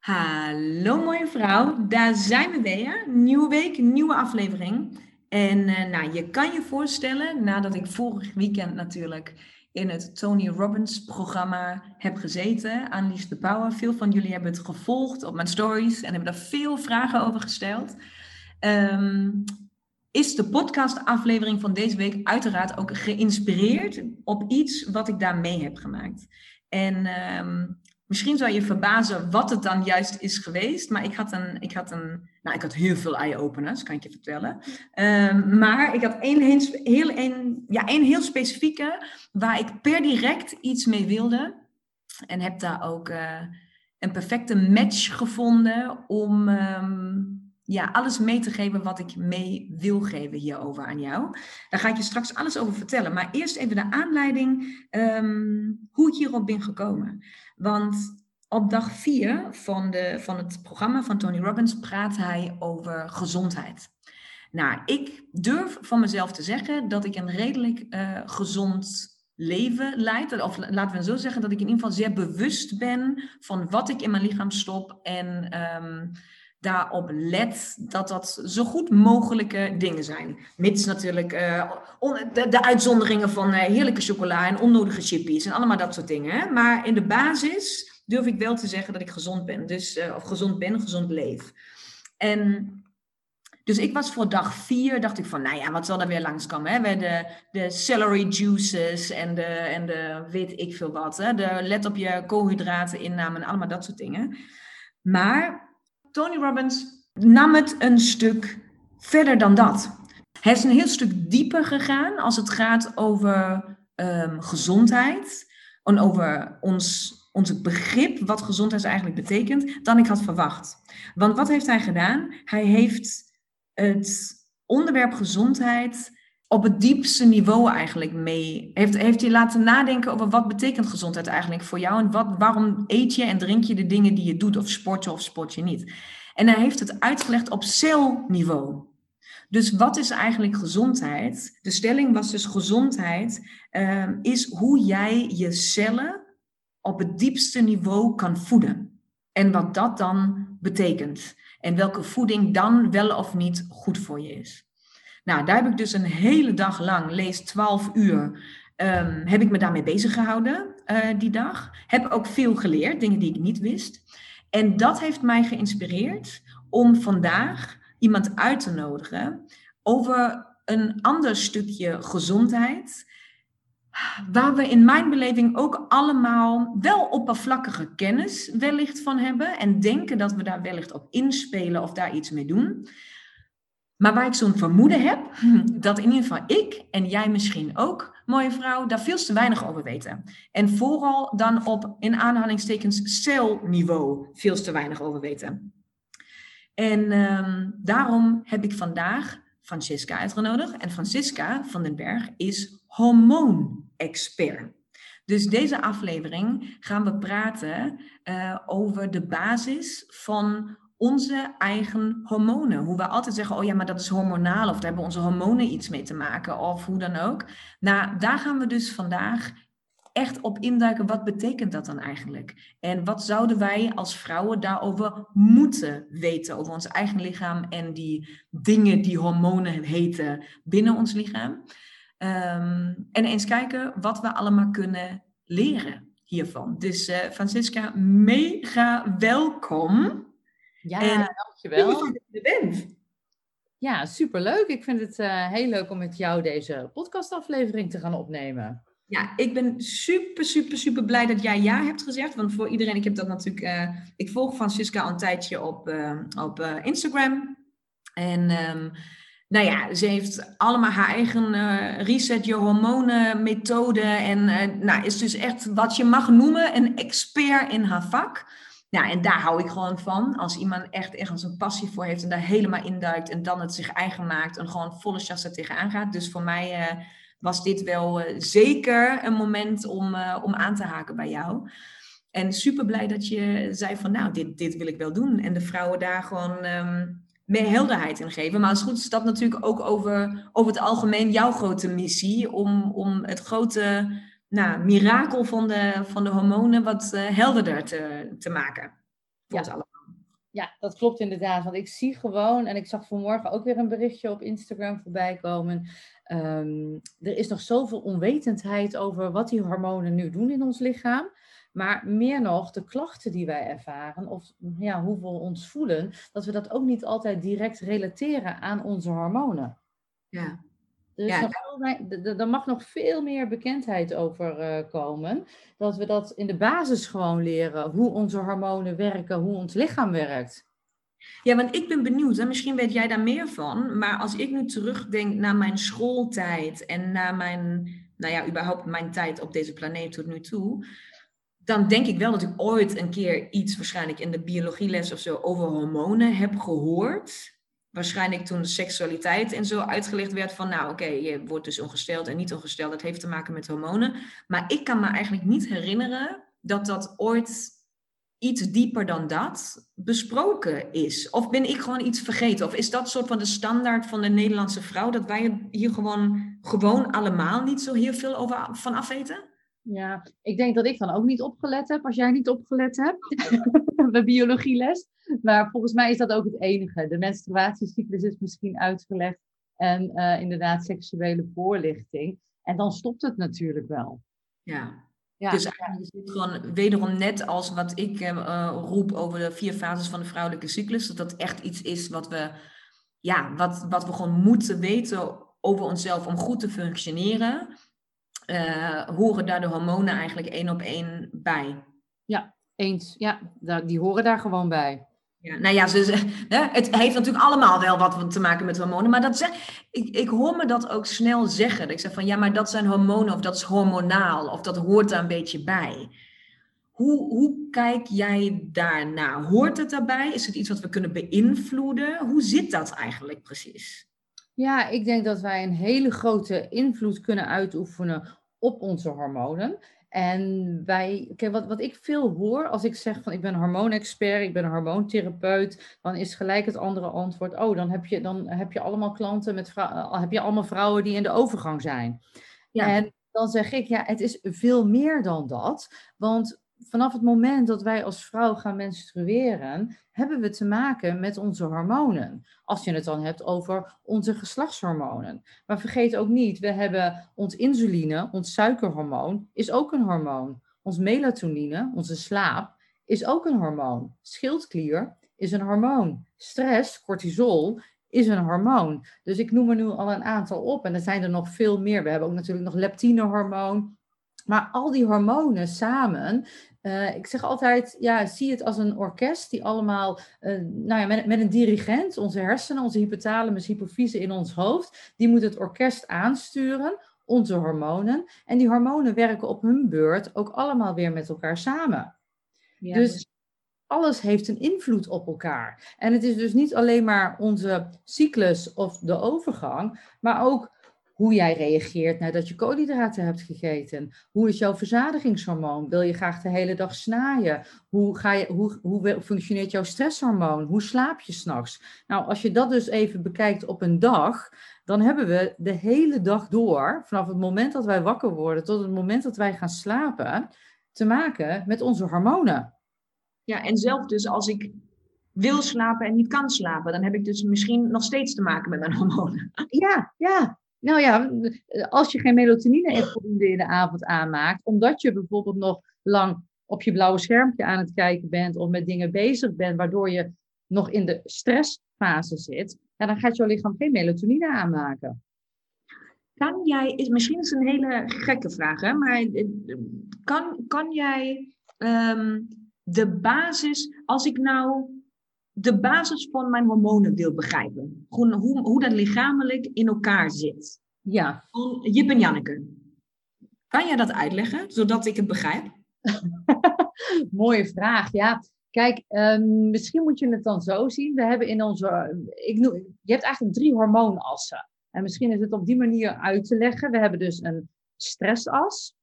Hallo mooie vrouw, daar zijn we weer. Nieuwe week, nieuwe aflevering. En uh, nou, je kan je voorstellen, nadat ik vorig weekend natuurlijk in het Tony Robbins programma heb gezeten, Unleash the Power. Veel van jullie hebben het gevolgd op mijn stories en hebben daar veel vragen over gesteld. Um, is de podcastaflevering van deze week uiteraard ook geïnspireerd op iets wat ik daar mee heb gemaakt. En um, Misschien zou je verbazen wat het dan juist is geweest. Maar ik had een, ik had een, nou ik had heel veel eye-openers, kan ik je vertellen. Um, maar ik had één heel, heel, ja, één heel specifieke waar ik per direct iets mee wilde. En heb daar ook uh, een perfecte match gevonden om um, ja, alles mee te geven wat ik mee wil geven hierover aan jou. Daar ga ik je straks alles over vertellen. Maar eerst even de aanleiding um, hoe ik hierop ben gekomen. Want op dag vier van, de, van het programma van Tony Robbins praat hij over gezondheid. Nou, ik durf van mezelf te zeggen dat ik een redelijk uh, gezond leven leid. Of laten we zo zeggen dat ik in ieder geval zeer bewust ben van wat ik in mijn lichaam stop. En um, daarop let dat dat zo goed mogelijke dingen zijn. Mits natuurlijk uh, de, de, uitzonderingen van uh, heerlijke chocola en onnodige chippies en allemaal dat soort dingen. Maar in de basis durf ik wel te zeggen dat ik gezond ben. Dus, uh, of gezond ben, gezond leef. En dus ik was voor dag vier, dacht ik van, nou ja, wat zal er weer langskomen? Hè? De, de celery juices en de, en de weet ik veel wat. Hè? De let op je koolhydraten inname en allemaal dat soort dingen. Maar Tony Robbins nam het een stuk verder dan dat. Hij is een heel stuk dieper gegaan als het gaat over um, gezondheid en over ons, ons begrip wat gezondheid eigenlijk betekent, dan ik had verwacht. Want wat heeft hij gedaan? Hij heeft het onderwerp gezondheid op het diepste niveau eigenlijk mee. Heeft, heeft je laten nadenken over wat betekent gezondheid eigenlijk voor jou en wat, waarom eet je en drink je de dingen die je doet of sport je of sport je niet. En hij heeft het uitgelegd op celniveau. Dus wat is eigenlijk gezondheid? De stelling was dus gezondheid uh, is hoe jij je cellen op het diepste niveau kan voeden. En wat dat dan betekent. En welke voeding dan wel of niet goed voor je is. Nou, daar heb ik dus een hele dag lang, lees 12 uur, um, heb ik me daarmee bezig gehouden uh, die dag. Heb ook veel geleerd, dingen die ik niet wist. En dat heeft mij geïnspireerd om vandaag iemand uit te nodigen over een ander stukje gezondheid. Waar we in mijn beleving ook allemaal wel oppervlakkige kennis wellicht van hebben. En denken dat we daar wellicht op inspelen of daar iets mee doen. Maar waar ik zo'n vermoeden heb, dat in ieder geval ik en jij misschien ook, mooie vrouw, daar veel te weinig over weten. En vooral dan op, in aanhalingstekens, celniveau veel te weinig over weten. En um, daarom heb ik vandaag Francisca uitgenodigd. En Francisca van den Berg is hormoonexpert. Dus deze aflevering gaan we praten uh, over de basis van onze eigen hormonen. Hoe we altijd zeggen, oh ja, maar dat is hormonaal of daar hebben onze hormonen iets mee te maken of hoe dan ook. Nou, daar gaan we dus vandaag echt op induiken. Wat betekent dat dan eigenlijk? En wat zouden wij als vrouwen daarover moeten weten over ons eigen lichaam en die dingen die hormonen heten binnen ons lichaam? Um, en eens kijken wat we allemaal kunnen leren hiervan. Dus uh, Francisca, mega welkom. Ja, en dankjewel. Dat je er bent. Ja, superleuk. Ik vind het uh, heel leuk om met jou deze podcastaflevering te gaan opnemen. Ja, ik ben super, super, super blij dat jij ja hebt gezegd. Want voor iedereen, ik heb dat natuurlijk. Uh, ik volg Francisca al een tijdje op, uh, op Instagram. En um, nou ja, ze heeft allemaal haar eigen reset je hormonen methode. En nou, is dus echt wat je mag noemen een expert in haar vak. Ja, en daar hou ik gewoon van. Als iemand echt ergens een passie voor heeft en daar helemaal induikt en dan het zich eigen maakt en gewoon volle chance er tegenaan gaat. Dus voor mij uh, was dit wel uh, zeker een moment om, uh, om aan te haken bij jou. En super blij dat je zei van nou, dit, dit wil ik wel doen. En de vrouwen daar gewoon um, meer helderheid in geven. Maar als het goed is dat natuurlijk ook over, over het algemeen jouw grote missie om, om het grote nou, mirakel van de, van de hormonen wat uh, helderder te, te maken. Voor ja. ons allemaal. Ja, dat klopt inderdaad. Want ik zie gewoon, en ik zag vanmorgen ook weer een berichtje op Instagram voorbij komen. Ehm, er is nog zoveel onwetendheid over wat die hormonen nu doen in ons lichaam. Maar meer nog, de klachten die wij ervaren, of ja, hoe we ons voelen, dat we dat ook niet altijd direct relateren aan onze hormonen. Ja. Dus ja, er mag nog veel meer bekendheid over uh, komen. Dat we dat in de basis gewoon leren. Hoe onze hormonen werken, hoe ons lichaam werkt. Ja, want ik ben benieuwd, en misschien weet jij daar meer van. Maar als ik nu terugdenk naar mijn schooltijd en naar mijn, nou ja, überhaupt mijn tijd op deze planeet tot nu toe. Dan denk ik wel dat ik ooit een keer iets, waarschijnlijk in de biologieles of zo, over hormonen heb gehoord waarschijnlijk toen seksualiteit en zo uitgelegd werd van, nou oké, je wordt dus ongesteld en niet ongesteld, dat heeft te maken met hormonen. Maar ik kan me eigenlijk niet herinneren dat dat ooit iets dieper dan dat besproken is. Of ben ik gewoon iets vergeten? Of is dat soort van de standaard van de Nederlandse vrouw, dat wij hier gewoon, gewoon allemaal niet zo heel veel over van afweten? Ja, ik denk dat ik dan ook niet opgelet heb, als jij niet opgelet hebt. Bij biologieles. Maar volgens mij is dat ook het enige. De menstruatiecyclus is misschien uitgelegd. En uh, inderdaad seksuele voorlichting. En dan stopt het natuurlijk wel. Ja. ja dus eigenlijk is het gewoon wederom net als wat ik uh, roep over de vier fases van de vrouwelijke cyclus. Dat dat echt iets is wat we, ja, wat, wat we gewoon moeten weten over onszelf om goed te functioneren. Uh, horen daar de hormonen eigenlijk één op één bij. Ja, eens. Ja, die horen daar gewoon bij. Ja, nou ja, ze, hè, het heeft natuurlijk allemaal wel wat te maken met hormonen. Maar dat zeg, ik, ik hoor me dat ook snel zeggen. Ik zeg van ja, maar dat zijn hormonen of dat is hormonaal of dat hoort daar een beetje bij. Hoe, hoe kijk jij daarnaar? Hoort het daarbij? Is het iets wat we kunnen beïnvloeden? Hoe zit dat eigenlijk precies? Ja, ik denk dat wij een hele grote invloed kunnen uitoefenen op onze hormonen. En wij, kijk, wat, wat ik veel hoor als ik zeg van ik ben hormoonexpert, ik ben een hormoontherapeut, dan is gelijk het andere antwoord, oh, dan heb je, dan heb je allemaal klanten met vrouwen, heb je allemaal vrouwen die in de overgang zijn. Ja. En dan zeg ik, ja, het is veel meer dan dat. Want vanaf het moment dat wij als vrouw gaan menstrueren, hebben we te maken met onze hormonen. Als je het dan hebt over onze geslachtshormonen. Maar vergeet ook niet, we hebben ons insuline, ons suikerhormoon, is ook een hormoon. Ons melatonine, onze slaap, is ook een hormoon. Schildklier is een hormoon. Stress, cortisol, is een hormoon. Dus ik noem er nu al een aantal op en er zijn er nog veel meer. We hebben ook natuurlijk nog leptinehormoon. Maar al die hormonen samen uh, ik zeg altijd, ja, zie het als een orkest die allemaal, uh, nou ja, met, met, een dirigent, onze hersenen, onze hypothalamus, hypofyse in ons hoofd, die moet het orkest aansturen, onze hormonen. En die hormonen werken op hun beurt ook allemaal weer met elkaar samen. Ja, dus alles heeft een invloed op elkaar. En het is dus niet alleen maar onze cyclus of de overgang, maar ook hoe jij reageert nadat je koolhydraten hebt gegeten. Hoe is jouw verzadigingshormoon? Wil je graag de hele dag snaaien? Hoe, ga je, hoe, hoe functioneert jouw stresshormoon? Hoe slaap je s'nachts? Nou, als je dat dus even bekijkt op een dag, dan hebben we de hele dag door, vanaf het moment dat wij wakker worden tot het moment dat wij gaan slapen, te maken met onze hormonen. Ja, en zelf dus als ik wil slapen en niet kan slapen, dan heb ik dus misschien nog steeds te maken met mijn hormonen. Ja, ja. Nou ja, als je geen melatonine in de avond aanmaakt, omdat je bijvoorbeeld nog lang op je blauwe schermpje aan het kijken bent of met dingen bezig bent, waardoor je nog in de stressfase zit, ja, dan gaat jouw lichaam geen melatonine aanmaken. Kan jij, misschien is het een hele gekke vraag, hè, maar eh, kan, kan jij um, de basis, als ik nou de basis van mijn hormonen wil begrijpen. Gewoon hoe, hoe dat lichamelijk in elkaar zit. Ja. Jip en Janneke. Kan jij dat uitleggen, zodat ik het begrijp? Mooie vraag, ja. Kijk, um, misschien moet je het dan zo zien. We hebben in onze. Ik noem, je hebt eigenlijk drie hormoonassen. En misschien is het op die manier uit te leggen. We hebben dus een stressas,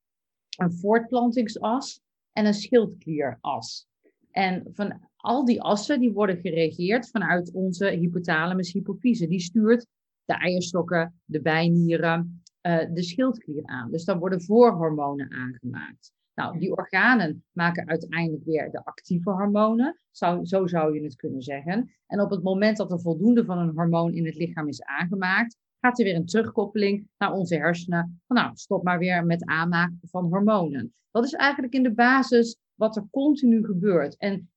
een voortplantingsas en een schildklieras. En van al die assen die worden geregeerd vanuit onze hypothalamus hypofyse. Die stuurt de eierstokken, de bijnieren, de schildklier aan. Dus dan worden voorhormonen aangemaakt. Nou, die organen maken uiteindelijk weer de actieve hormonen. Zo, zo zou je het kunnen zeggen. En op het moment dat er voldoende van een hormoon in het lichaam is aangemaakt, gaat er weer een terugkoppeling naar onze hersenen. Van nou, stop maar weer met aanmaken van hormonen. Dat is eigenlijk in de basis wat er continu gebeurt. En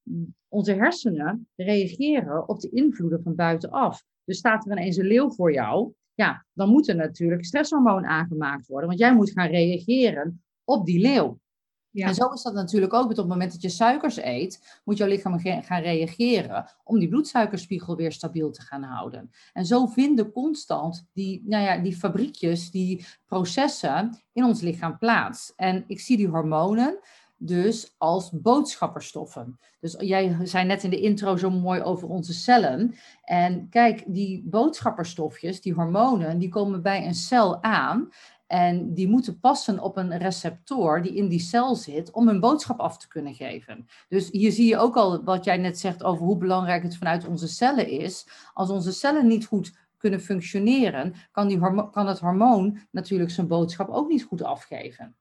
onze hersenen reageren op de invloeden van buitenaf. Dus staat er ineens een leeuw voor jou, ja, dan moet er natuurlijk stresshormoon aangemaakt worden. Want jij moet gaan reageren op die leeuw. Ja. En zo is dat natuurlijk ook. Op het moment dat je suikers eet, moet jouw lichaam gaan reageren om die bloedsuikerspiegel weer stabiel te gaan houden. En zo vinden constant die, nou ja, die fabriekjes, die processen in ons lichaam plaats. En ik zie die hormonen dus als boodschapperstoffen. Dus jij zei net in de intro zo mooi over onze cellen. En kijk, die boodschapperstofjes, die hormonen, die komen bij een cel aan. En die moeten passen op een receptor die in die cel zit om hun boodschap af te kunnen geven. Dus hier zie je ook al wat jij net zegt over hoe belangrijk het vanuit onze cellen is. Als onze cellen niet goed kunnen functioneren, kan, die kan het hormoon natuurlijk zijn boodschap ook niet goed afgeven.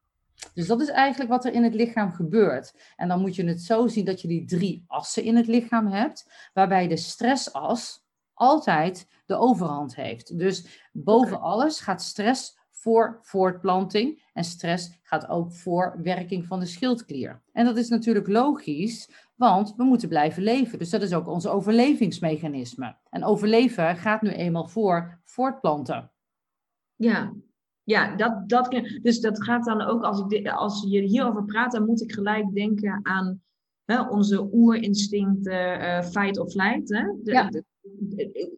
Dus dat is eigenlijk wat er in het lichaam gebeurt. En dan moet je het zo zien dat je die drie assen in het lichaam hebt, waarbij de stressas altijd de overhand heeft. Dus boven alles gaat stress voor voortplanting en stress gaat ook voor werking van de schildklier. En dat is natuurlijk logisch, want we moeten blijven leven. Dus dat is ook ons overlevingsmechanisme. En overleven gaat nu eenmaal voor voortplanten. Ja, ja, dat, dat, dus dat gaat dan ook, als, ik, als je hierover praat, dan moet ik gelijk denken aan hè, onze oerinstincten, uh, fight of flight. Hè? ja.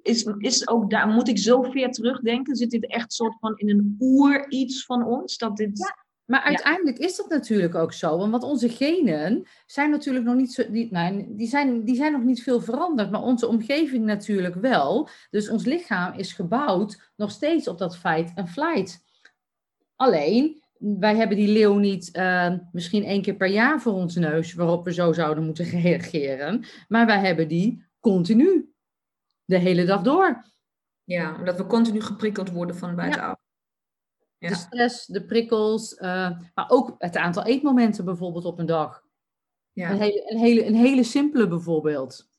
is, is ook daar, moet ik zo ver terugdenken? Zit dit echt soort van in een oer iets van ons? Dat dit... Ja. Maar uiteindelijk is dat natuurlijk ook zo. Want onze genen zijn natuurlijk nog niet zo. Die, nee, die, zijn, die zijn nog niet veel veranderd. Maar onze omgeving natuurlijk wel. Dus ons lichaam is gebouwd nog steeds op dat fight en flight. Alleen, wij hebben die leeuw niet uh, misschien één keer per jaar voor ons neus, waarop we zo zouden moeten reageren. Maar wij hebben die continu, de hele dag door. Ja, omdat we continu geprikkeld worden van buitenaf. Ja. De stress, de prikkels, uh, maar ook het aantal eetmomenten bijvoorbeeld op een dag. Ja. Een, hele, een, hele, een hele simpele bijvoorbeeld.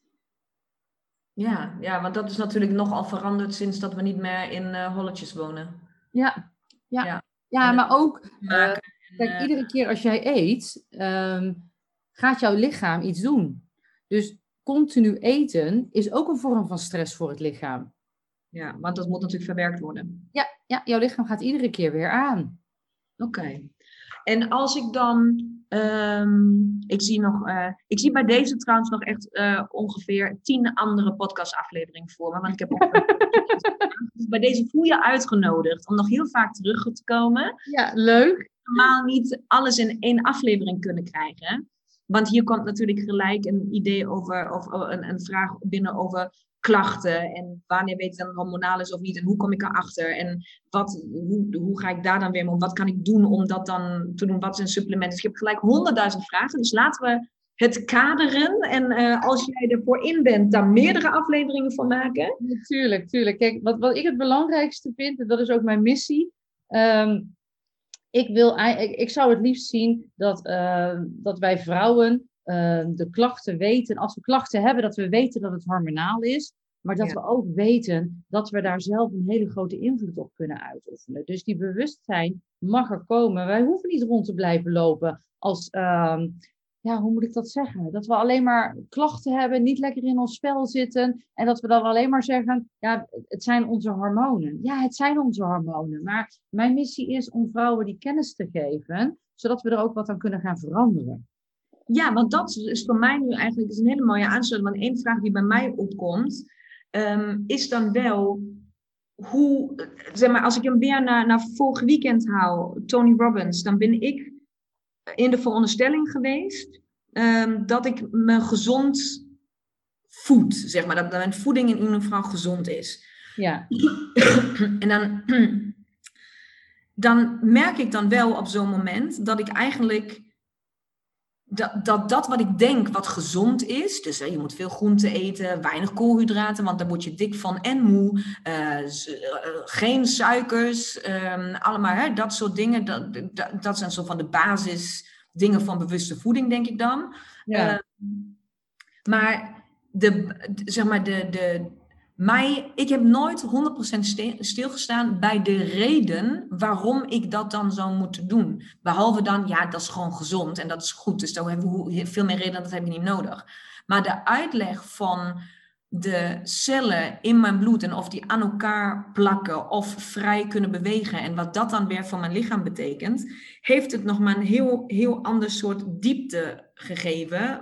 Ja, ja, want dat is natuurlijk nogal veranderd sinds dat we niet meer in uh, holletjes wonen. Ja, ja. ja. Ja, maar ook, uh, kijk, iedere keer als jij eet, ehm, gaat jouw lichaam iets doen. Dus continu eten is ook een vorm van stress voor het lichaam. Ja, want dat moet natuurlijk verwerkt worden. Ja, ja jouw lichaam gaat iedere keer weer aan. Oké. En als ik dan, um, ik zie nog, uh, ik zie bij deze trouwens nog echt uh, ongeveer tien andere podcastafleveringen voor me. Want ik heb ook, bij deze voel je uitgenodigd om nog heel vaak terug te komen. Ja, leuk. Normaal niet alles in één aflevering kunnen krijgen. Want hier komt natuurlijk gelijk een idee over, of een, een vraag binnen over klachten en wanneer weet ik dan hormonaal is of niet en hoe kom ik erachter en wat, hoe, hoe ga ik daar dan weer mee om, wat kan ik doen om dat dan te doen, wat zijn supplementen. Dus je hebt gelijk honderdduizend vragen, dus laten we het kaderen en uh, als jij ervoor in bent, daar meerdere afleveringen van maken. Natuurlijk, tuurlijk. Kijk, wat, wat ik het belangrijkste vind, en dat is ook mijn missie, um, ik, wil, ik, ik zou het liefst zien dat, uh, dat wij vrouwen Ehm, de klachten weten, als we klachten hebben, dat we weten dat het hormonaal is. Maar dat we ook weten dat we daar zelf een hele grote invloed op kunnen uitoefenen. Dus die bewustzijn mag er komen. Wij hoeven niet rond te blijven lopen als, uh, ja, hoe moet ik dat zeggen? Dat we alleen maar klachten hebben, niet lekker in ons spel zitten. En dat we dan alleen maar zeggen, ja, het zijn onze hormonen. Ja, het zijn onze hormonen. Maar mijn missie is om vrouwen die kennis te geven, zodat we er ook wat aan kunnen gaan veranderen. Ja, want dat is voor mij nu eigenlijk is een hele mooie aansluiting. Want één vraag die bij mij opkomt, ehm, is dan wel hoe, zeg maar, als ik hem weer naar, naar vorig weekend haal, Tony Robbins, dan ben ik in de veronderstelling geweest um, dat ik me gezond voed, zeg maar, dat mijn voeding in ieder geval gezond is. Ja. en dan, dan merk ik dan wel op zo'n moment dat ik eigenlijk dat, dat dat wat ik denk wat gezond is, dus je moet veel groente eten, weinig koolhydraten, want daar word je dik van en moe, uh, geen suikers, um, allemaal hè, dat soort dingen, dat, dat, dat, zijn zo van de basis dingen van bewuste voeding, denk ik dan. Ja. Uh, maar de, zeg maar de, de, mij, ik heb nooit 100% stilgestaan bij de reden waarom ik dat dan zou moeten doen. Behalve dan, ja, dat is gewoon gezond en dat is goed. Dus daar hebben we veel meer reden, dat heb je niet nodig. Maar de uitleg van de cellen in mijn bloed en of die aan elkaar plakken of vrij kunnen bewegen en wat dat dan weer voor mijn lichaam betekent, heeft het nog maar een heel, heel ander soort diepte gegeven,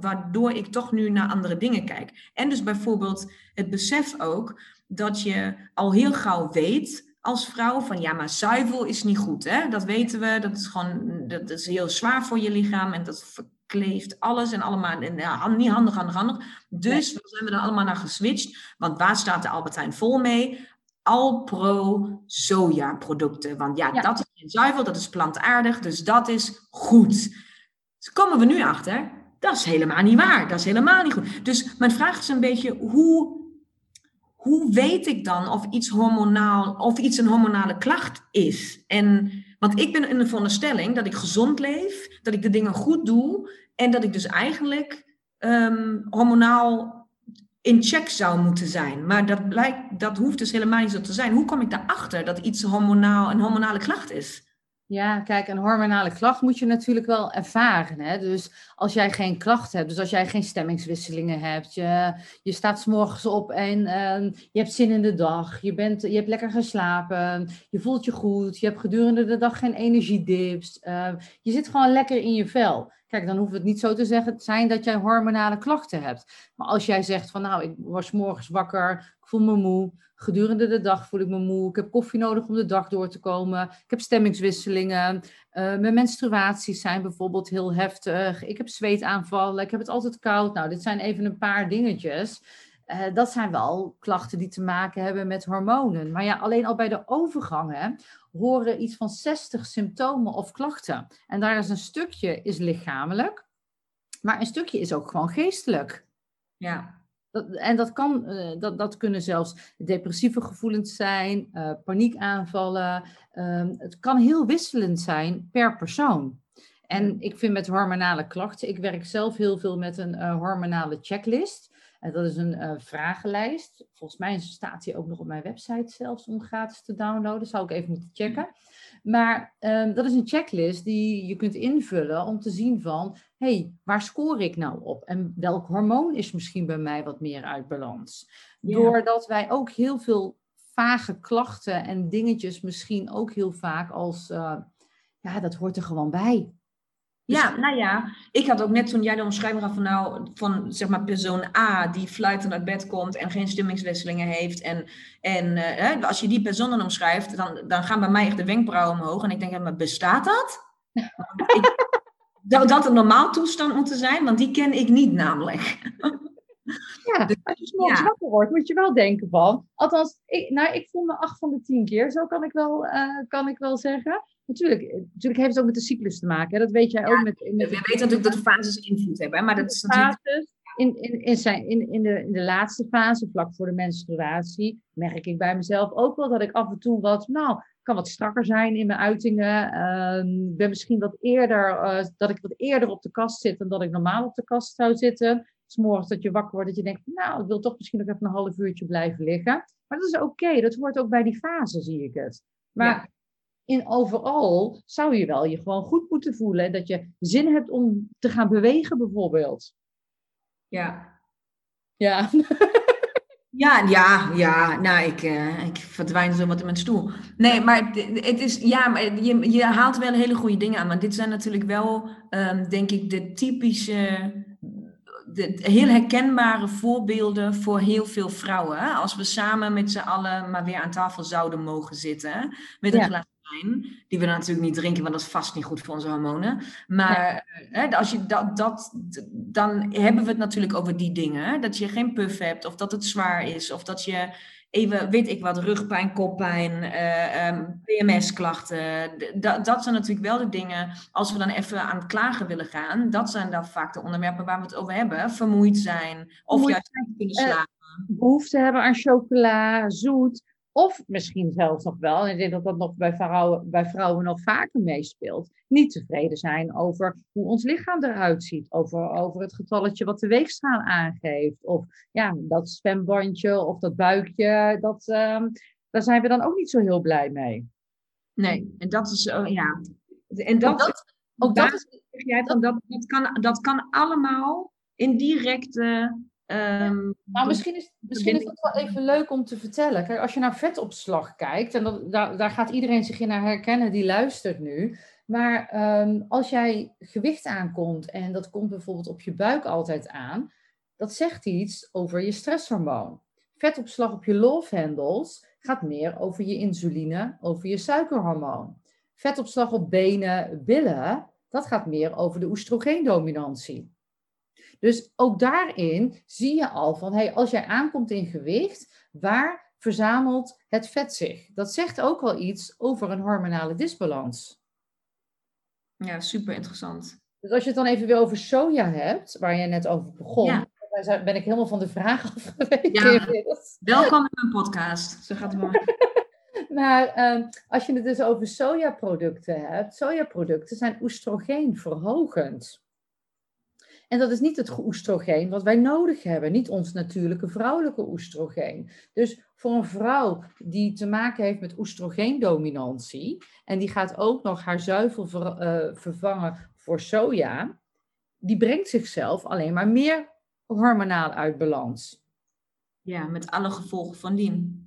waardoor ik toch nu naar andere dingen kijk. En dus bijvoorbeeld het besef ook dat je al heel gauw weet als vrouw van ja, maar zuivel is niet goed. Hè? Dat weten we, dat is gewoon dat is heel zwaar voor je lichaam en dat verkleeft alles en allemaal en, niet handig, handig, handig. Dus nee. zijn we er allemaal naar geswitcht. Want waar staat de Albertijn vol mee? Alpro soja producten. Want ja, dat is geen zuivel, dat is plantaardig, dus dat is goed. Komen we nu achter, dat is helemaal niet waar. Dat is helemaal niet goed. Dus mijn vraag is een beetje, hoe, hoe weet ik dan of iets hormonaal, of iets een hormonale klacht is? En, want ik ben in de veronderstelling dat ik gezond leef, dat ik de dingen goed doe en dat ik dus eigenlijk um, hormonaal in check zou moeten zijn. Maar dat, blijkt, dat hoeft dus helemaal niet zo te zijn. Hoe kom ik daarachter dat iets hormonaal, een hormonale klacht is? Ja, kijk, een hormonale klacht moet je natuurlijk wel ervaren. Hè? Dus als jij geen klacht hebt, dus als jij geen stemmingswisselingen hebt, je, je staat s morgens op en uh, je hebt zin in de dag, je, bent, je hebt lekker geslapen, je voelt je goed, je hebt gedurende de dag geen energiedips, uh, je zit gewoon lekker in je vel. Kijk, dan hoeft het niet zo te zeggen zijn dat jij hormonale klachten hebt. Maar als jij zegt van nou, ik was morgens wakker, ik voel me moe, gedurende de dag voel ik me moe, ik heb koffie nodig om de dag door te komen, ik heb stemmingswisselingen, uh, mijn menstruaties zijn bijvoorbeeld heel heftig, ik heb zweetaanvallen, ik heb het altijd koud. Nou, dit zijn even een paar dingetjes. Uh, dat zijn wel klachten die te maken hebben met hormonen. Maar ja, alleen al bij de overgangen horen iets van 60 symptomen of klachten. En daar is een stukje is lichamelijk, maar een stukje is ook gewoon geestelijk. Ja. Dat, en dat, kan, uh, dat, dat kunnen zelfs depressieve gevoelens zijn, uh, paniekaanvallen. Uh, het kan heel wisselend zijn per persoon. En ik vind met hormonale klachten, ik werk zelf heel veel met een uh, hormonale checklist. En dat is een uh, vragenlijst. Volgens mij staat die ook nog op mijn website zelfs om gratis te downloaden. Zou ik even moeten checken. Maar um, dat is een checklist die je kunt invullen om te zien van, hey, waar scoor ik nou op? En welk hormoon is misschien bij mij wat meer uit balans? Ja. Doordat wij ook heel veel vage klachten en dingetjes misschien ook heel vaak als, uh, ja, dat hoort er gewoon bij. Ja, nou ja, ik had ook net toen jij de omschrijving had van nou, van zeg maar persoon A die fluitend uit bed komt en geen stemmingswisselingen heeft. En, en uh, als je die persoon dan omschrijft, dan, dan gaan bij mij echt de wenkbrauwen omhoog. En ik denk, maar bestaat dat? Zou dat een normaal toestand moeten zijn? Want die ken ik niet namelijk. Ja, dus, als je s'morgens ja. wakker wordt, moet je wel denken van. Althans, ik, nou, ik voel me acht van de tien keer, zo kan ik wel, uh, kan ik wel zeggen. Natuurlijk, natuurlijk heeft het ook met de cyclus te maken. Hè? Dat weet jij ja, ook. Met, met, we weten natuurlijk dat de fases invloed hebben. Maar dat is natuurlijk... Fases, in, in, in, zijn, in, in, de, in de laatste fase, vlak voor de menstruatie, merk ik bij mezelf ook wel dat ik af en toe wat, nou, kan wat strakker zijn in mijn uitingen. Uh, ben misschien wat eerder, uh, dat ik wat eerder op de kast zit dan dat ik normaal op de kast zou zitten. S'morgens dat je wakker wordt, dat je denkt, nou, ik wil toch misschien nog even een half uurtje blijven liggen. Maar dat is oké, okay. dat hoort ook bij die fase, zie ik het. Maar ja in overal zou je wel je gewoon goed moeten voelen. Dat je zin hebt om te gaan bewegen, bijvoorbeeld. Ja. Ja. Ja, ja, ja. Nou, ik, uh, ik verdwijn zo wat in mijn stoel. Nee, maar het is, ja, maar je, je haalt wel hele goede dingen aan. Maar dit zijn natuurlijk wel, um, denk ik, de typische, de, heel herkenbare voorbeelden voor heel veel vrouwen. Als we samen met z'n allen maar weer aan tafel zouden mogen zitten. Met een ja. glas die we natuurlijk niet drinken, want dat is vast niet goed voor onze hormonen. Maar hè, als je dat, dat, dan hebben we het natuurlijk over die dingen. Dat je geen puff hebt, of dat het zwaar is, of dat je even, weet ik wat, rugpijn, koppijn, eh, ehm, PMS-klachten. Dat, dat zijn natuurlijk wel de dingen, als we dan even aan het klagen willen gaan, dat zijn dan vaak de onderwerpen waar we het over hebben. Vermoeid zijn, of juist kunnen eh, slapen. behoefte hebben aan chocola, zoet. Of misschien zelfs nog wel, en ik denk dat dat nog bij vrouwen, bij vrouwen nog vaker meespeelt, niet tevreden zijn over hoe ons lichaam eruit ziet. Over, over het getalletje wat de weegschaal aangeeft. Of ja, dat zwembandje of dat buikje, dat, ehm, daar zijn we dan ook niet zo heel blij mee. Nee, en dat is, uh, ja. En dat, dat- ook dat is, jij van, dat, dat, kan, dat kan allemaal in Nou, misschien is, misschien is het wel even leuk om te vertellen. Kijk, als je naar vetopslag kijkt, en dat, daar, daar gaat iedereen zich in naar herkennen die luistert nu. Maar ehm, als jij gewicht aankomt en dat komt bijvoorbeeld op je buik altijd aan, dat zegt iets over je stresshormoon. Vetopslag op je love handles gaat meer over je insuline, over je suikerhormoon. Vetopslag op benen, billen, dat gaat meer over de oestrogeendominantie. Dus ook daarin zie je al van, hey, als jij aankomt in gewicht, waar verzamelt het vet zich? Dat zegt ook al iets over een hormonale disbalans. ja, super interessant. Dus als je het dan even weer over soja hebt, waar je net over begon, Ja. zijn- ben ik helemaal van de vraag. Ja. inmiddels. Welkom in mijn podcast. Zo gaat het maar. Maar ehm, als je het dus over sojaproducten hebt, sojaproducten zijn oestrogeenverhogend. En dat is niet het oestrogeen wat wij nodig hebben, niet ons natuurlijke vrouwelijke oestrogeen. Dus voor een vrouw die te maken heeft met oestrogeendominantie en die gaat ook nog haar zuivel ver- eh, vervangen voor soja, die brengt zichzelf alleen maar meer hormonaal uit balans. Ja, met alle gevolgen van dien.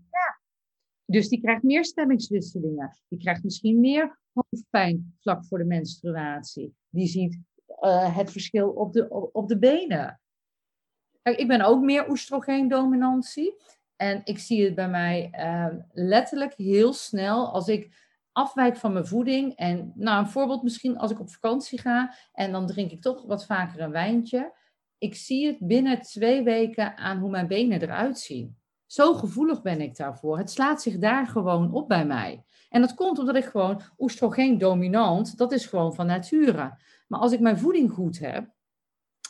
Dus die krijgt meer stemmingswisselingen. Die krijgt misschien meer hoofdpijn vlak voor de menstruatie. Die ziet eh, het verschil op de, op, de benen. Ik ben ook meer oestrogeendominantie. En ik zie het bij mij eh, letterlijk heel snel als ik afwijk van mijn voeding. En nou, een voorbeeld misschien als ik op vakantie ga en dan drink ik toch wat vaker een wijntje. Ik zie het binnen twee weken aan hoe mijn benen eruit zien. Zo gevoelig ben ik daarvoor. Het slaat zich daar gewoon op bij mij. En dat komt omdat ik gewoon oestrogeen dominant, dat is gewoon van nature. Maar als ik mijn voeding goed heb,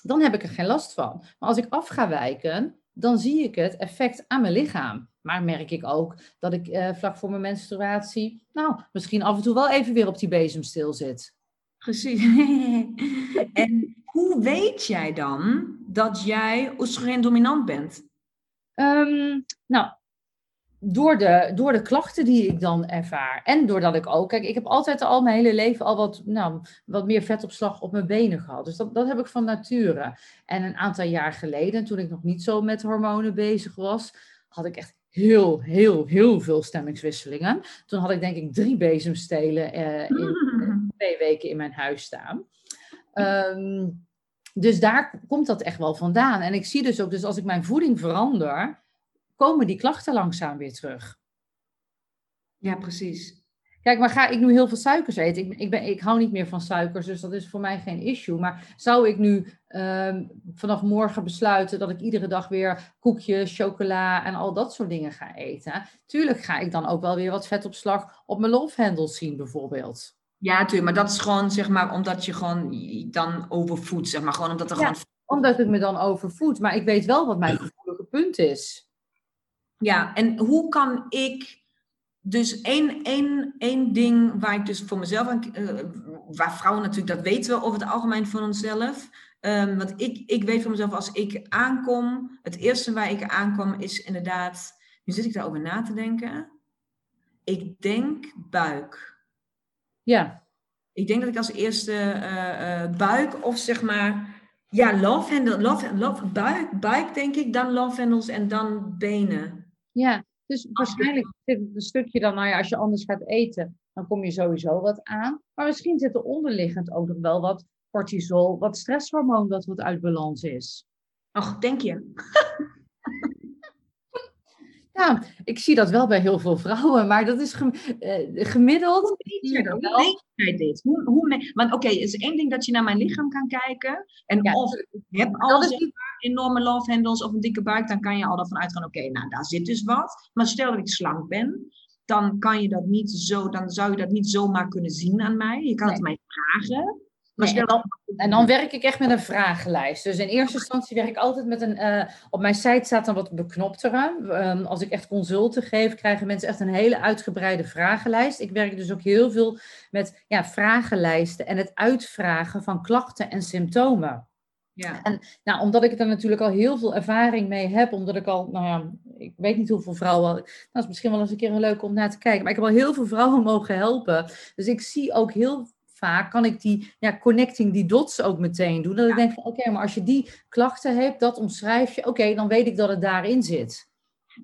dan heb ik er geen last van. Maar als ik af ga wijken, dan zie ik het effect aan mijn lichaam. Maar merk ik ook dat ik eh, vlak voor mijn menstruatie, nou, misschien af en toe wel even weer op die bezemstil zit. Precies. en hoe weet jij dan dat jij oestrogeen dominant bent? Ehm, nou, door de, door de klachten die ik dan ervaar. En doordat ik ook, kijk, ik heb altijd al mijn hele leven al wat, nou, wat meer vetopslag op mijn benen gehad. Dus dat, dat heb ik van nature. En een aantal jaar geleden, toen ik nog niet zo met hormonen bezig was, had ik echt heel, heel, heel veel stemmingswisselingen. Toen had ik denk ik drie bezemstelen eh, in twee weken in mijn huis staan. Ehm, dus daar komt dat echt wel vandaan. En ik zie dus ook, dus als ik mijn voeding verander, komen die klachten langzaam weer terug. Ja, precies. Kijk, maar ga ik nu heel veel suikers eten? Ik, ik, ben, ik hou niet meer van suikers, dus dat is voor mij geen issue. Maar zou ik nu ehm, vanaf morgen besluiten dat ik iedere dag weer koekjes, chocola en al dat soort dingen ga eten? Tuurlijk ga ik dan ook wel weer wat vetopslag op mijn love handles zien, bijvoorbeeld. Ja, natuurlijk. Maar dat is gewoon, zeg maar, omdat je gewoon dan overvoedt, zeg maar. Gewoon omdat er Ja. gewoon... Omdat ik me dan overvoed. Maar ik weet wel wat mijn gevoelige punt is. Ja, en hoe kan ik... Dus één, één, één ding waar ik dus voor mezelf... eh, waar vrouwen natuurlijk, dat weten we over het algemeen van onszelf. Ehm, want ik, ik weet van mezelf, als ik aankom... Het eerste waar ik aankom is inderdaad... Nu zit ik daarover na te denken. Ik denk buik. Ja, Ik denk dat ik als eerste eh, eh, buik of zeg maar... Ja, love handle, love, love, buik, buik denk ik, dan love handles en dan benen. Ja. Dus waarschijnlijk zit het een stukje dan, nou ja, als je anders gaat eten, dan kom je sowieso wat aan. Maar misschien zit er onderliggend ook nog wel wat cortisol, wat stresshormoon dat wat uit balans is. Ach, denk je? Ja, ik zie dat wel bij heel veel vrouwen, maar dat is gem- eh, gemiddeld. Jij ik dat? Hoe dit? Hoe, hoe want oké, het is één ding dat je naar mijn lichaam kan kijken. En Ja, of ik heb al maar enorme love handles of een dikke buik, dan kan je al ervan uitgaan, oké, nou daar zit dus wat. Maar stel dat ik slank ben, dan kan je dat niet zo, dan zou je dat niet zomaar kunnen zien aan mij. Je kan het mij vragen. Nee, en, dan, en dan werk ik echt met een vragenlijst. Dus in eerste instantie werk ik altijd met een. eh, op mijn site staat dan wat beknoptere. Ehm, als ik echt consulten geef, krijgen mensen echt een hele uitgebreide vragenlijst. Ik werk dus ook heel veel met ja, vragenlijsten en het uitvragen van klachten en symptomen. ja. Nou, omdat ik er natuurlijk al heel veel ervaring mee heb, omdat ik al, nou ja, ik weet niet hoeveel vrouwen, dat is misschien wel eens een keer een leuke om naar te kijken, maar ik heb al heel veel vrouwen mogen helpen. Dus ik zie ook heel vaak, kan ik die ja, connecting die dots ook meteen doen. Dat ik denk van, oké, maar als je die klachten hebt, dat omschrijf je, oké, dan weet ik dat het daarin zit.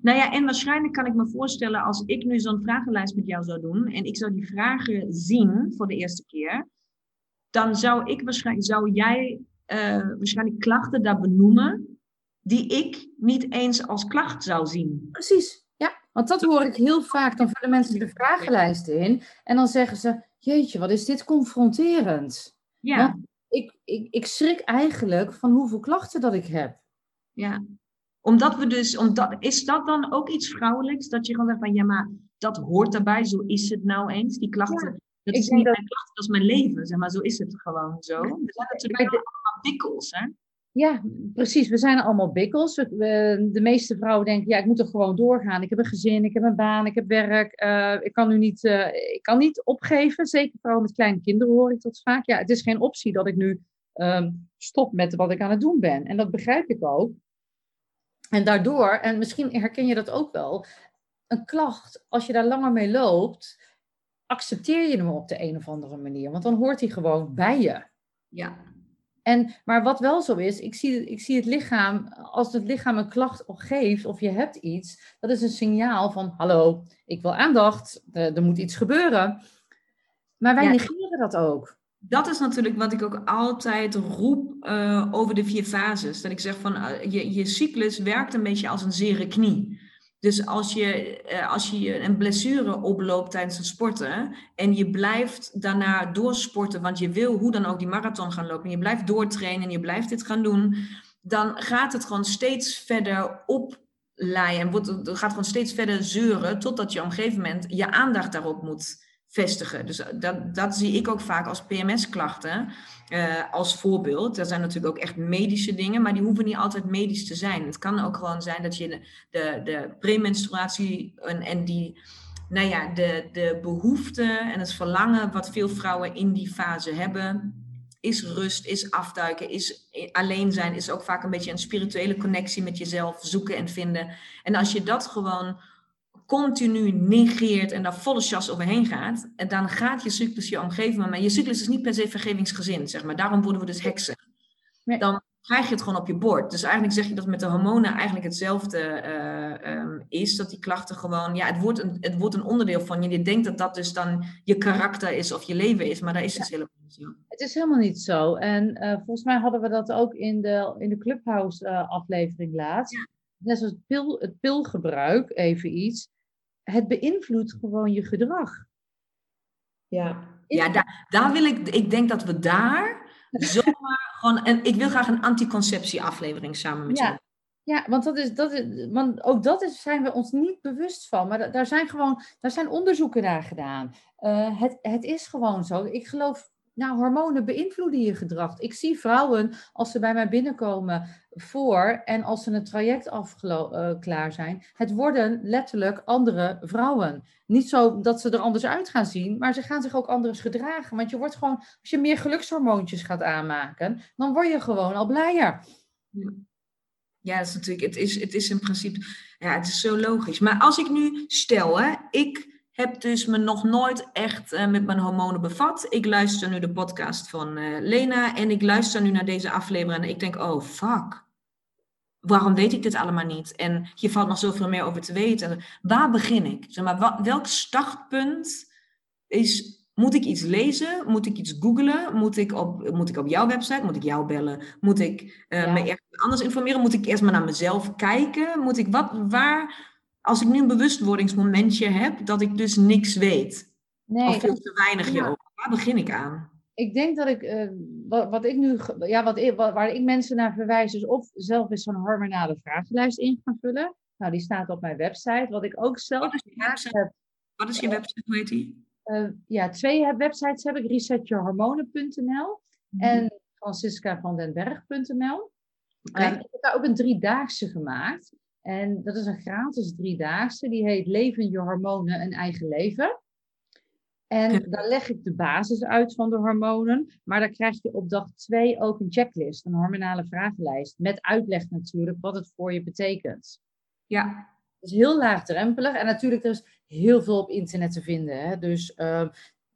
Nou ja, en waarschijnlijk kan ik me voorstellen als ik nu zo'n vragenlijst met jou zou doen en ik zou die vragen zien voor de eerste keer, dan zou ik waarschijnlijk, zou jij eh, waarschijnlijk klachten daar benoemen die ik niet eens als klacht zou zien. Precies. Want dat hoor ik heel vaak. Dan vullen mensen de vragenlijsten in en dan zeggen ze, jeetje, wat is dit confronterend. Ja, Ik, ik, ik schrik eigenlijk van hoeveel klachten dat ik heb. ja. Omdat we dus, omdat, is dat dan ook iets vrouwelijks? Dat je gewoon zegt van ja, maar dat hoort daarbij, zo is het nou eens. Die klachten, dat is niet dat- mijn klachten, dat is mijn leven, zeg maar, zo is het gewoon zo. We zijn natuurlijk de- allemaal bikkels, hè? Ja, precies. We zijn allemaal bikkels. De meeste vrouwen denken, ja, ik moet er gewoon doorgaan. Ik heb een gezin, ik heb een baan, ik heb werk. eh, ik, kan nu niet, eh, ik kan niet opgeven. Zeker vrouwen met kleine kinderen hoor ik dat vaak. Ja, het is geen optie dat ik nu ehm, stop met wat ik aan het doen ben. En dat begrijp ik ook. En daardoor, en misschien herken je dat ook wel, een klacht, als je daar langer mee loopt, accepteer je hem op de een of andere manier. Want dan hoort hij gewoon bij je. Ja. En, maar wat wel zo is, ik zie, ik zie het lichaam, als het lichaam een klacht geeft of je hebt iets, dat is een signaal van, hallo, ik wil aandacht, er, er moet iets gebeuren. Maar wij Ja. negeren dat ook. Dat is natuurlijk wat ik ook altijd roep eh, over de vier fases. Dat ik zeg van eh, je, je cyclus werkt een beetje als een zere knie. Dus als je, eh, als je een blessure oploopt tijdens het sporten en je blijft daarna doorsporten, want je wil hoe dan ook die marathon gaan lopen, en je blijft doortrainen en je blijft dit gaan doen, dan gaat het gewoon steeds verder opleiden en wordt, het gaat gewoon steeds verder zeuren totdat je op een gegeven moment je aandacht daarop moet vestigen. Dus dat, dat zie ik ook vaak als PMS-klachten. eh, als voorbeeld. Er zijn natuurlijk ook echt medische dingen, maar die hoeven niet altijd medisch te zijn. Het kan ook gewoon zijn dat je de, de, de premenstruatie en, en die, nou ja, de, de behoefte en het verlangen wat veel vrouwen in die fase hebben, is rust, is afduiken, is alleen zijn, is ook vaak een beetje een spirituele connectie met jezelf zoeken en vinden. En als je dat gewoon continu negeert en daar volle chas overheen gaat, en dan gaat je cyclus je omgeven. Maar je cyclus is niet per se vergevingsgezind, zeg maar. Daarom worden we dus heksen. Nee. Dan krijg je het gewoon op je bord. Dus eigenlijk zeg je dat met de hormonen eigenlijk hetzelfde eh, ehm, is. Dat die klachten gewoon, ja, het wordt, een, het wordt een onderdeel van je. Je denkt dat dat dus dan je karakter is of je leven is, maar dat is dus helemaal niet zo. Het is helemaal niet zo. En eh, volgens mij hadden we dat ook in de, in de Clubhouse eh, aflevering laatst. Net zoals het, pil, het pilgebruik, even iets. Het beïnvloedt gewoon je gedrag. Ja, ja daar, daar wil ik, ik denk dat we daar zomaar gewoon, en ik wil graag een anticonceptie-aflevering samen met Ja. jou. Ja, want, dat is, dat is, want ook dat is, zijn we ons niet bewust van. Maar da- daar zijn gewoon daar zijn onderzoeken naar gedaan. Eh, het, het is gewoon zo. Ik geloof, nou, hormonen beïnvloeden je gedrag. Ik zie vrouwen, als ze bij mij binnenkomen voor en als ze een traject af klaar zijn, het worden letterlijk andere vrouwen. Niet zo dat ze er anders uit gaan zien, maar ze gaan zich ook anders gedragen. Want je wordt gewoon, als je meer gelukshormoontjes gaat aanmaken, dan word je gewoon al blijer. Ja, dat is natuurlijk, het is, het is in principe, ja, het is zo logisch. Maar als ik nu stel, hè, ik heb dus me nog nooit echt eh, met mijn hormonen bevat. Ik luister nu de podcast van eh, Lena en ik luister nu naar deze aflevering en ik denk, oh fuck. Waarom weet ik dit allemaal niet? En hier valt nog zoveel meer over te weten. Waar begin ik? Zeg maar, welk startpunt is moet ik iets lezen? Moet ik iets googlen? Moet ik op, moet ik op jouw website? Moet ik jou bellen? Moet ik eh, Ja. me ergens anders informeren? Moet ik eerst maar naar mezelf kijken? Moet ik wat, waar, als ik nu een bewustwordingsmomentje heb, dat ik dus niks weet? Nee, of veel te weinig ja. hierover, waar begin ik aan? Ik denk dat ik, uh, wat, wat, ik nu, ja, wat, ik, waar ik mensen naar verwijs, is of zelf eens zo'n hormonale vragenlijst in gaan vullen. Nou, die staat op mijn website. Wat ik ook zelf wat is je website? Heb, wat is je website? Hoe heet die? Uh, ja, twee websites heb ik. resetyourhormonen.nl mm -hmm. en franciscavandenberg.nl. Okay. Uh, ik heb daar ook een driedaagse gemaakt. En dat is een gratis driedaagse. Die heet Leven je hormonen een eigen leven. En daar leg ik de basis uit van de hormonen. Maar dan krijg je op dag twee ook een checklist, een hormonale vragenlijst. Met uitleg natuurlijk wat het voor je betekent. Ja. Is heel laagdrempelig. En natuurlijk, er is heel veel op internet te vinden. Hè? Dus uh,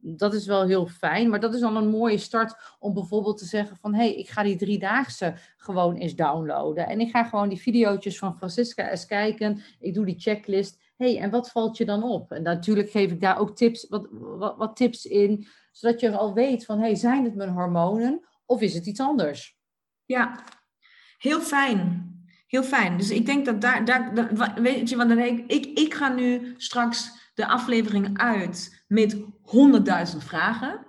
dat is wel heel fijn. Maar dat is dan een mooie start om bijvoorbeeld te zeggen van... hé, hey, ik ga die driedaagse gewoon eens downloaden. En ik ga gewoon die video's van Francisca eens kijken. Ik doe die checklist. hey, en wat valt je dan op? En natuurlijk geef ik daar ook tips, wat, wat, tips in... zodat je al weet van, hey, zijn het mijn hormonen of is het iets anders? Ja, heel fijn. Heel fijn. Dus ik denk dat daar, daar weet je, want dan ik, ik, ik ga nu straks de aflevering uit met honderdduizend vragen.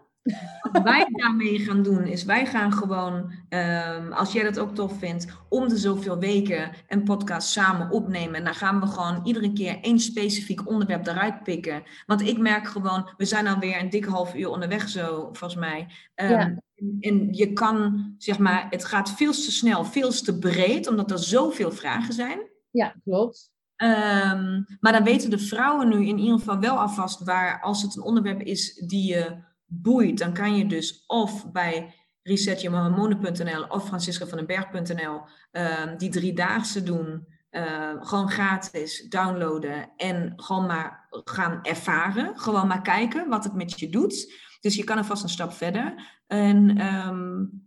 Wat wij daarmee gaan doen, is wij gaan gewoon, um, als jij dat ook tof vindt, om de zoveel weken een podcast samen opnemen. En dan gaan we gewoon iedere keer één specifiek onderwerp eruit pikken. Want ik merk gewoon, we zijn alweer een dik half uur onderweg zo, volgens mij. Um, ja. En je kan, zeg maar, het gaat veel te snel, veel te breed, omdat er zoveel vragen zijn. Ja, klopt. Um, maar dan weten de vrouwen nu in ieder geval wel alvast waar, als het een onderwerp is die je boeit, dan kan je dus of bij resetjehormonen.nl of franciscavandenberg.nl um, die driedaagse doen. Uh, gewoon gratis downloaden en gewoon maar gaan ervaren. Gewoon maar kijken wat het met je doet. Dus je kan er vast een stap verder. En,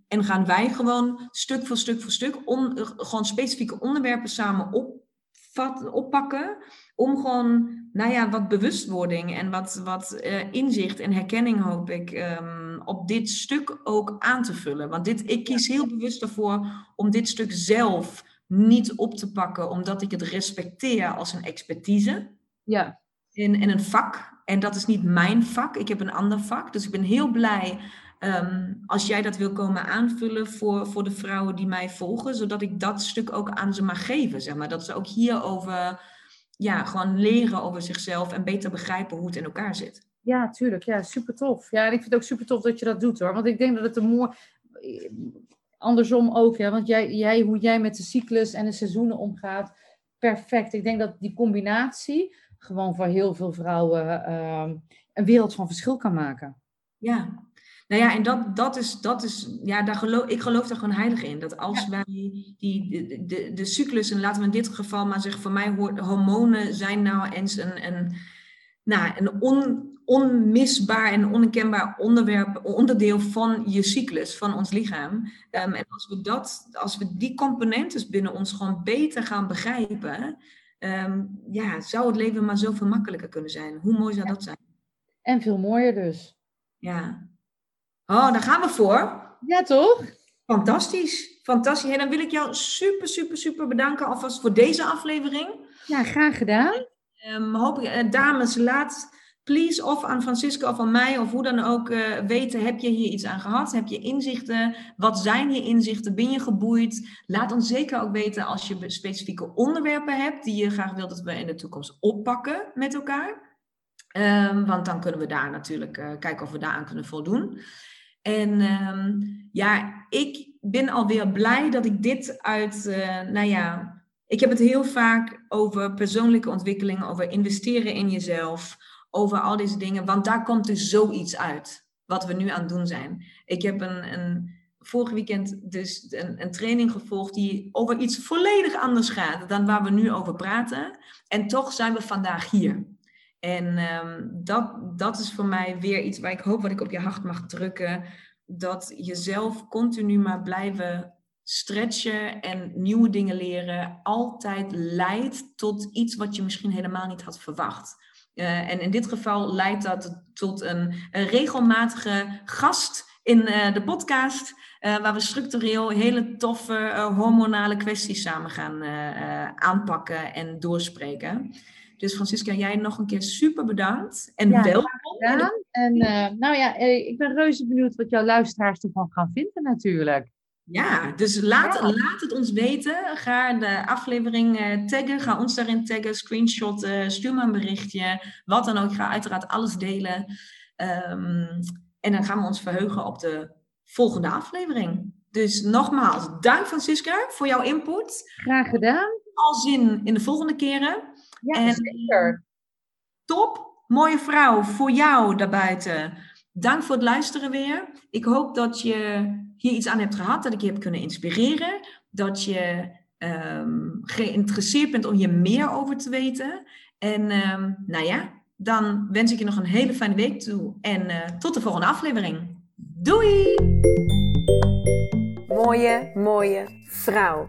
en gaan wij gewoon stuk voor stuk voor stuk om, gewoon specifieke onderwerpen samen op vat, oppakken. Om gewoon, nou ja, wat bewustwording en wat, wat uh, inzicht en herkenning hoop ik um, op dit stuk ook aan te vullen. Want dit, ik kies heel bewust ervoor om dit stuk zelf niet op te pakken, omdat ik het respecteer als een expertise. Ja. In, in een vak. En dat is niet mijn vak. Ik heb een ander vak. Dus ik ben heel blij Um, als jij dat wil komen aanvullen voor, voor de vrouwen die mij volgen, zodat ik dat stuk ook aan ze mag geven. Zeg maar. Dat ze ook hierover ja, gewoon leren over zichzelf en beter begrijpen hoe het in elkaar zit. Ja, tuurlijk. Ja, super tof. Ja, en ik vind het ook super tof dat je dat doet hoor. Want ik denk dat het een mooi. Andersom ook, ja. Want jij, jij, hoe jij met de cyclus en de seizoenen omgaat, perfect. Ik denk dat die combinatie gewoon voor heel veel vrouwen uh, een wereld van verschil kan maken. Ja, nou ja, en dat, dat is, dat is ja, daar geloof, ik geloof daar gewoon heilig in. Dat als wij die, de, de, de cyclus, en laten we in dit geval maar zeggen, voor mij hoort hormonen zijn nou eens een, een, nou, een on, onmisbaar en onkenbaar onderwerp, onderdeel van je cyclus, van ons lichaam. Um, en als we, dat, als we die componenten binnen ons gewoon beter gaan begrijpen, um, ja, zou het leven maar zoveel makkelijker kunnen zijn. Hoe mooi zou dat zijn? En veel mooier dus. Ja. Oh, daar gaan we voor. Ja, toch? Fantastisch. Fantastisch. En dan wil ik jou super, super, super bedanken alvast voor deze aflevering. Ja, graag gedaan. Um, hoop ik, uh, dames, laat please of aan Francisco of aan mij of hoe dan ook uh, weten, heb je hier iets aan gehad? Heb je inzichten? Wat zijn je inzichten? Ben je geboeid? Laat ons zeker ook weten als je specifieke onderwerpen hebt die je graag wilt dat we in de toekomst oppakken met elkaar. Um, want dan kunnen we daar natuurlijk uh, kijken of we daaraan kunnen voldoen. En um, ja, ik ben alweer blij dat ik dit uit, uh, nou ja, ik heb het heel vaak over persoonlijke ontwikkeling, over investeren in jezelf, over al deze dingen, want daar komt dus zoiets uit, wat we nu aan het doen zijn. Ik heb een, een vorig weekend dus een, een training gevolgd die over iets volledig anders gaat dan waar we nu over praten. En toch zijn we vandaag hier. En um, dat, dat is voor mij weer iets waar ik hoop wat ik op je hart mag drukken. Dat jezelf continu maar blijven stretchen en nieuwe dingen leren altijd leidt tot iets wat je misschien helemaal niet had verwacht. Uh, en in dit geval leidt dat tot een, een regelmatige gast in uh, de podcast, uh, waar we structureel hele toffe hormonale kwesties samen gaan aanpakken en doorspreken. Dus Francisca, jij nog een keer super bedankt. En Ja, welkom. gedaan. En eh, nou ja, eh, ik ben reuze benieuwd wat jouw luisteraars ervan gaan vinden natuurlijk. Ja, dus laat, Ja. laat het ons weten. Ga de aflevering eh, taggen. Ga ons daarin taggen, screenshotten, stuur me een berichtje. Wat dan ook. Ik ga uiteraard alles delen. Ehm, en dan gaan we ons verheugen op de volgende aflevering. Dus nogmaals, dank Francisca voor jouw input. Graag gedaan. Al zin in de volgende keren. Ja, En- zeker. Top, mooie vrouw voor jou daarbuiten. Dank voor het luisteren weer. Ik hoop dat je hier iets aan hebt gehad, dat ik je heb kunnen inspireren, dat je ehm, geïnteresseerd bent om hier meer over te weten. En ehm, nou ja, dan wens ik je nog een hele fijne week toe en eh, tot de volgende aflevering. Doei! Mooie, mooie vrouw.